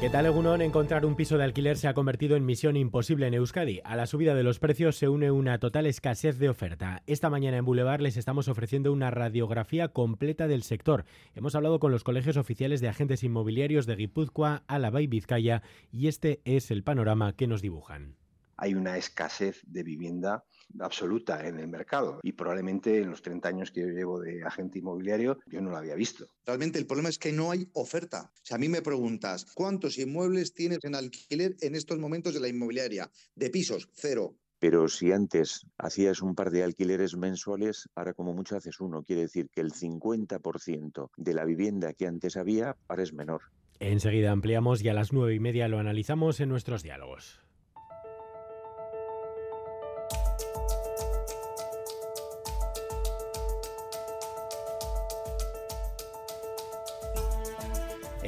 ¿Qué tal, Egunon? Encontrar un piso de alquiler se ha convertido en misión imposible en Euskadi. A la subida de los precios se une una total escasez de oferta. Esta mañana en Boulevard les estamos ofreciendo una radiografía completa del sector. Hemos hablado con los colegios oficiales de agentes inmobiliarios de Guipúzcoa, Álava y Vizcaya y este es el panorama que nos dibujan hay una escasez de vivienda absoluta en el mercado y probablemente en los 30 años que yo llevo de agente inmobiliario yo no lo había visto. Realmente el problema es que no hay oferta. Si a mí me preguntas, ¿cuántos inmuebles tienes en alquiler en estos momentos de la inmobiliaria? De pisos, cero. Pero si antes hacías un par de alquileres mensuales, ahora como mucho haces uno. Quiere decir que el 50% de la vivienda que antes había ahora es menor. Enseguida ampliamos y a las nueve y media lo analizamos en nuestros diálogos.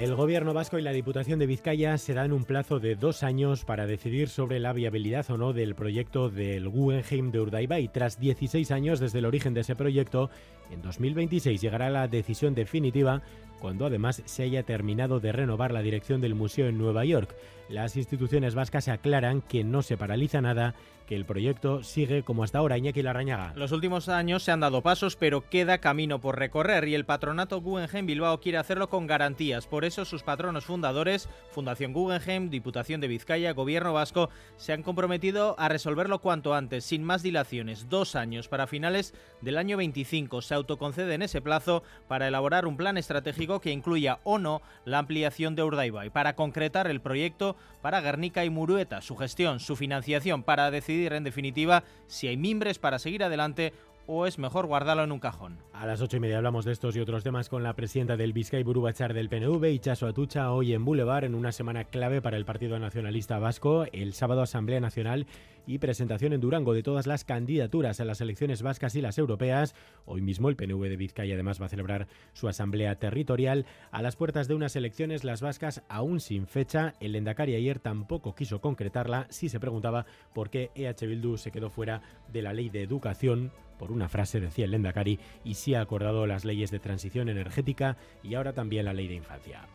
El Gobierno vasco y la Diputación de Vizcaya se dan un plazo de dos años para decidir sobre la viabilidad o no del proyecto del Guggenheim de Urdaibai. Tras 16 años desde el origen de ese proyecto, en 2026 llegará la decisión definitiva cuando además se haya terminado de renovar la dirección del museo en Nueva York. Las instituciones vascas aclaran que no se paraliza nada que el proyecto sigue como hasta ahora. Iñaki Larrañaga. Los últimos años se han dado pasos, pero queda camino por recorrer y el patronato Guggenheim Bilbao quiere hacerlo con garantías. Por eso sus patronos fundadores, Fundación Guggenheim, Diputación de Vizcaya, Gobierno Vasco, se han comprometido a resolverlo cuanto antes, sin más dilaciones. Dos años para finales del año 25. Se autoconcede en ese plazo para elaborar un plan estratégico que incluya o no la ampliación de Urdaibai, para concretar el proyecto para Guernica y Murueta, su gestión, su financiación, para decidir en definitiva si hay mimbres para seguir adelante o es mejor guardarlo en un cajón. A las ocho y media hablamos de estos y otros temas con la presidenta del Vizcay Burubachar del PNV, Ichaso Atucha, hoy en Boulevard, en una semana clave para el Partido Nacionalista Vasco, el sábado Asamblea Nacional y presentación en Durango de todas las candidaturas a las elecciones vascas y las europeas. Hoy mismo el PNV de Vizcaya además va a celebrar su asamblea territorial. A las puertas de unas elecciones, las vascas aún sin fecha. El Endacari ayer tampoco quiso concretarla. si se preguntaba por qué EH Bildu se quedó fuera de la ley de educación por una frase, decía el Lendakari, y sí ha acordado las leyes de transición energética y ahora también la ley de infancia.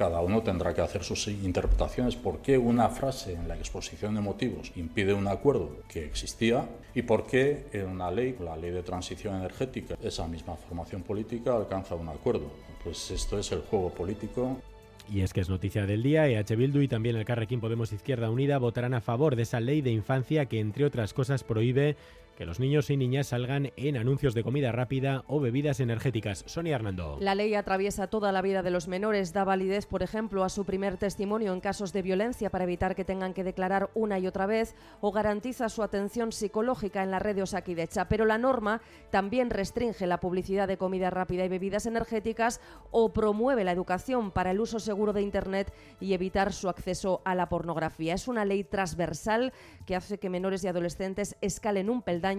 Cada uno tendrá que hacer sus interpretaciones. ¿Por qué una frase en la exposición de motivos impide un acuerdo que existía? ¿Y por qué en una ley, la ley de transición energética, esa misma formación política alcanza un acuerdo? Pues esto es el juego político y es que es noticia del día, EH Bildu y también el Carrequín Podemos Izquierda Unida votarán a favor de esa ley de infancia que, entre otras cosas, prohíbe que los niños y niñas salgan en anuncios de comida rápida o bebidas energéticas. Sonia Hernando. La ley atraviesa toda la vida de los menores, da validez, por ejemplo, a su primer testimonio en casos de violencia para evitar que tengan que declarar una y otra vez o garantiza su atención psicológica en la red de Osakidecha. Pero la norma también restringe la publicidad de comida rápida y bebidas energéticas o promueve la educación para el uso seguro de Internet y evitar su acceso a la pornografía. Es una ley transversal que hace que menores y adolescentes escalen un peldaño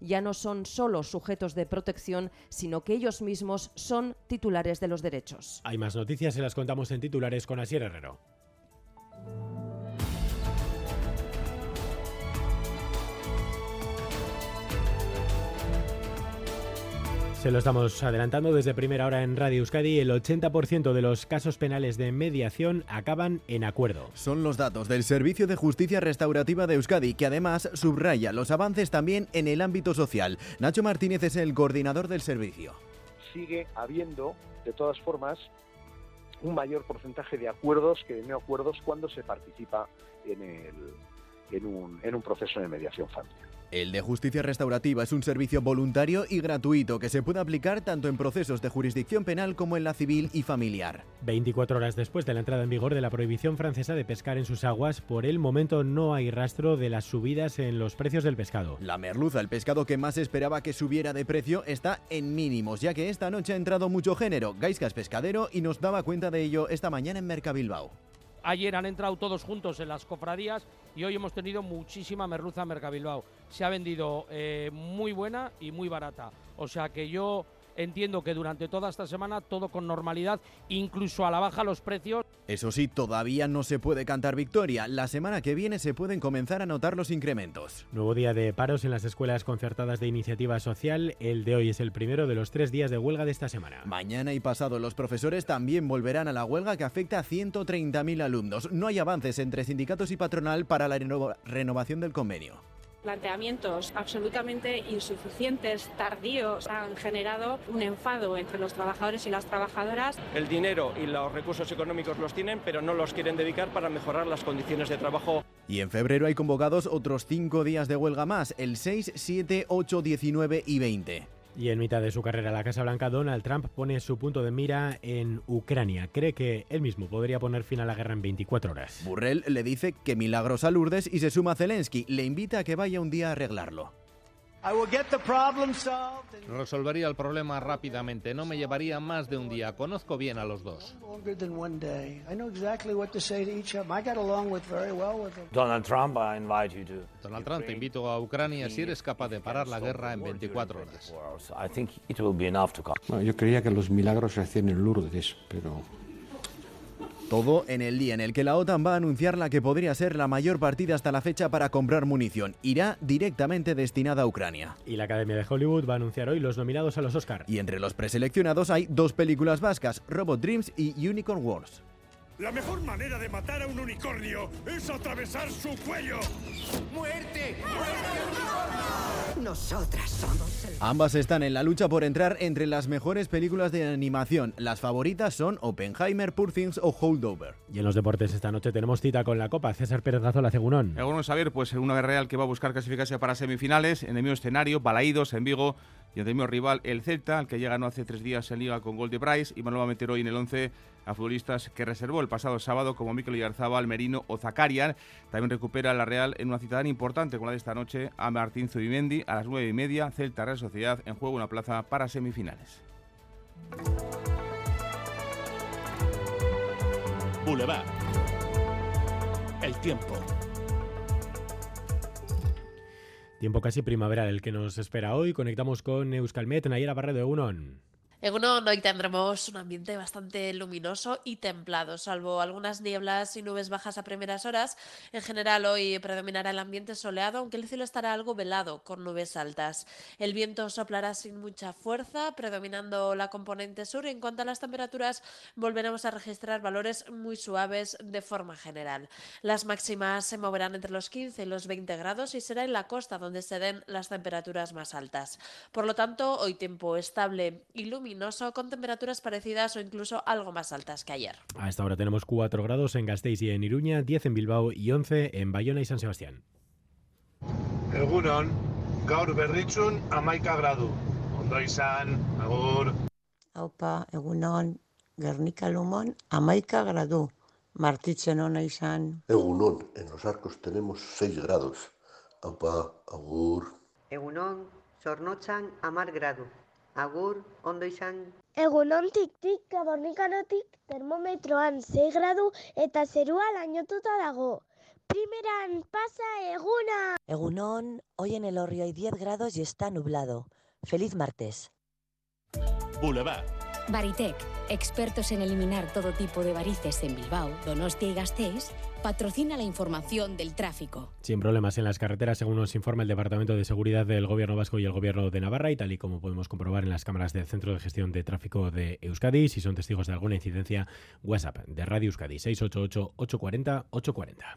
ya no son solo sujetos de protección, sino que ellos mismos son titulares de los derechos. Hay más noticias, se las contamos en titulares con Asier Herrero. Se lo estamos adelantando desde primera hora en Radio Euskadi. El 80% de los casos penales de mediación acaban en acuerdo. Son los datos del Servicio de Justicia Restaurativa de Euskadi, que además subraya los avances también en el ámbito social. Nacho Martínez es el coordinador del servicio. Sigue habiendo, de todas formas, un mayor porcentaje de acuerdos que de no acuerdos cuando se participa en, en, un, en un proceso de mediación familiar. El de justicia restaurativa es un servicio voluntario y gratuito que se puede aplicar tanto en procesos de jurisdicción penal como en la civil y familiar. 24 horas después de la entrada en vigor de la prohibición francesa de pescar en sus aguas, por el momento no hay rastro de las subidas en los precios del pescado. La merluza, el pescado que más esperaba que subiera de precio, está en mínimos, ya que esta noche ha entrado mucho género. Gaiscas Pescadero y nos daba cuenta de ello esta mañana en Mercabilbao. Ayer han entrado todos juntos en las cofradías y hoy hemos tenido muchísima merluza en Mercabilbao. Se ha vendido eh, muy buena y muy barata. O sea que yo entiendo que durante toda esta semana todo con normalidad, incluso a la baja los precios. Eso sí, todavía no se puede cantar victoria. La semana que viene se pueden comenzar a notar los incrementos. Nuevo día de paros en las escuelas concertadas de iniciativa social. El de hoy es el primero de los tres días de huelga de esta semana. Mañana y pasado los profesores también volverán a la huelga que afecta a 130.000 alumnos. No hay avances entre sindicatos y patronal para la renovación del convenio planteamientos absolutamente insuficientes, tardíos, han generado un enfado entre los trabajadores y las trabajadoras. El dinero y los recursos económicos los tienen, pero no los quieren dedicar para mejorar las condiciones de trabajo. Y en febrero hay convocados otros cinco días de huelga más, el 6, 7, 8, 19 y 20. Y en mitad de su carrera a la Casa Blanca, Donald Trump pone su punto de mira en Ucrania. Cree que él mismo podría poner fin a la guerra en 24 horas. Burrell le dice que milagros a Lourdes y se suma a Zelensky. Le invita a que vaya un día a arreglarlo. Resolvería el problema rápidamente, no me llevaría más de un día. Conozco bien a los dos. Donald Trump, Donald Trump, te invito a Ucrania si eres capaz de parar la guerra en 24 horas. yo creía que los milagros se hacían en Lourdes, pero todo en el día en el que la OTAN va a anunciar la que podría ser la mayor partida hasta la fecha para comprar munición. Irá directamente destinada a Ucrania. Y la Academia de Hollywood va a anunciar hoy los nominados a los Oscar. Y entre los preseleccionados hay dos películas vascas, Robot Dreams y Unicorn Wars. La mejor manera de matar a un unicornio es atravesar su cuello. ¡Muerte! ¡Muerte Nosotras somos el... Ambas están en la lucha por entrar entre las mejores películas de animación. Las favoritas son Oppenheimer, Poor Things o Holdover. Y en los deportes esta noche tenemos cita con la Copa. César Pérez Gazola, Cegunón. Bueno saber, pues una Real que va a buscar clasificarse para semifinales. En el mismo escenario, Balaídos, en Vigo y mismo rival, el Celta, al que llega no hace tres días en Liga con gol de Price. Y bueno, va a meter hoy en el 11 a futbolistas que reservó el pasado sábado como Mikel Yarzábal, Merino o Zakarian. También recupera la Real en una cita tan importante como la de esta noche a Martín Zubimendi a las nueve y media. Celta Real Sociedad en juego una plaza para semifinales. Boulevard. El tiempo. Tiempo casi primaveral el que nos espera hoy. Conectamos con Euskalmet, Nayera Barredo de Hoy tendremos un ambiente bastante luminoso y templado, salvo algunas nieblas y nubes bajas a primeras horas. En general, hoy predominará el ambiente soleado, aunque el cielo estará algo velado, con nubes altas. El viento soplará sin mucha fuerza, predominando la componente sur. En cuanto a las temperaturas, volveremos a registrar valores muy suaves de forma general. Las máximas se moverán entre los 15 y los 20 grados y será en la costa donde se den las temperaturas más altas. Por lo tanto, hoy tiempo estable y luminoso con temperaturas parecidas o incluso algo más altas que ayer. A esta hora tenemos 4 grados en Gasteiz y en Iruña, 10 en Bilbao y 11 en Bayona y San Sebastián. Egunon, gaur berritzun amaika gradu. Ondo izan, agur. Aupa, egunon, Gernika Lumon, amaika gradu. Martitzen ona izan. Egunon, en los arcos tenemos 6 grados. Aupa, agur. Egunon, Zornotzan, amar gradu. Agur, ondo izan. Egunon tik gabornikanotik termometroan 6 gradu eta zerua lainotuta dago. Primeran pasa eguna. Egunon, hoy en el Orrio hay 10 grados y está nublado. Feliz martes. Boulevard. Baritec, expertos en eliminar todo tipo de varices en Bilbao, Donostia y Gasteiz, patrocina la información del tráfico. Sin problemas en las carreteras, según nos informa el Departamento de Seguridad del Gobierno Vasco y el Gobierno de Navarra, y tal y como podemos comprobar en las cámaras del Centro de Gestión de Tráfico de Euskadi, si son testigos de alguna incidencia, WhatsApp de Radio Euskadi 688-840-840.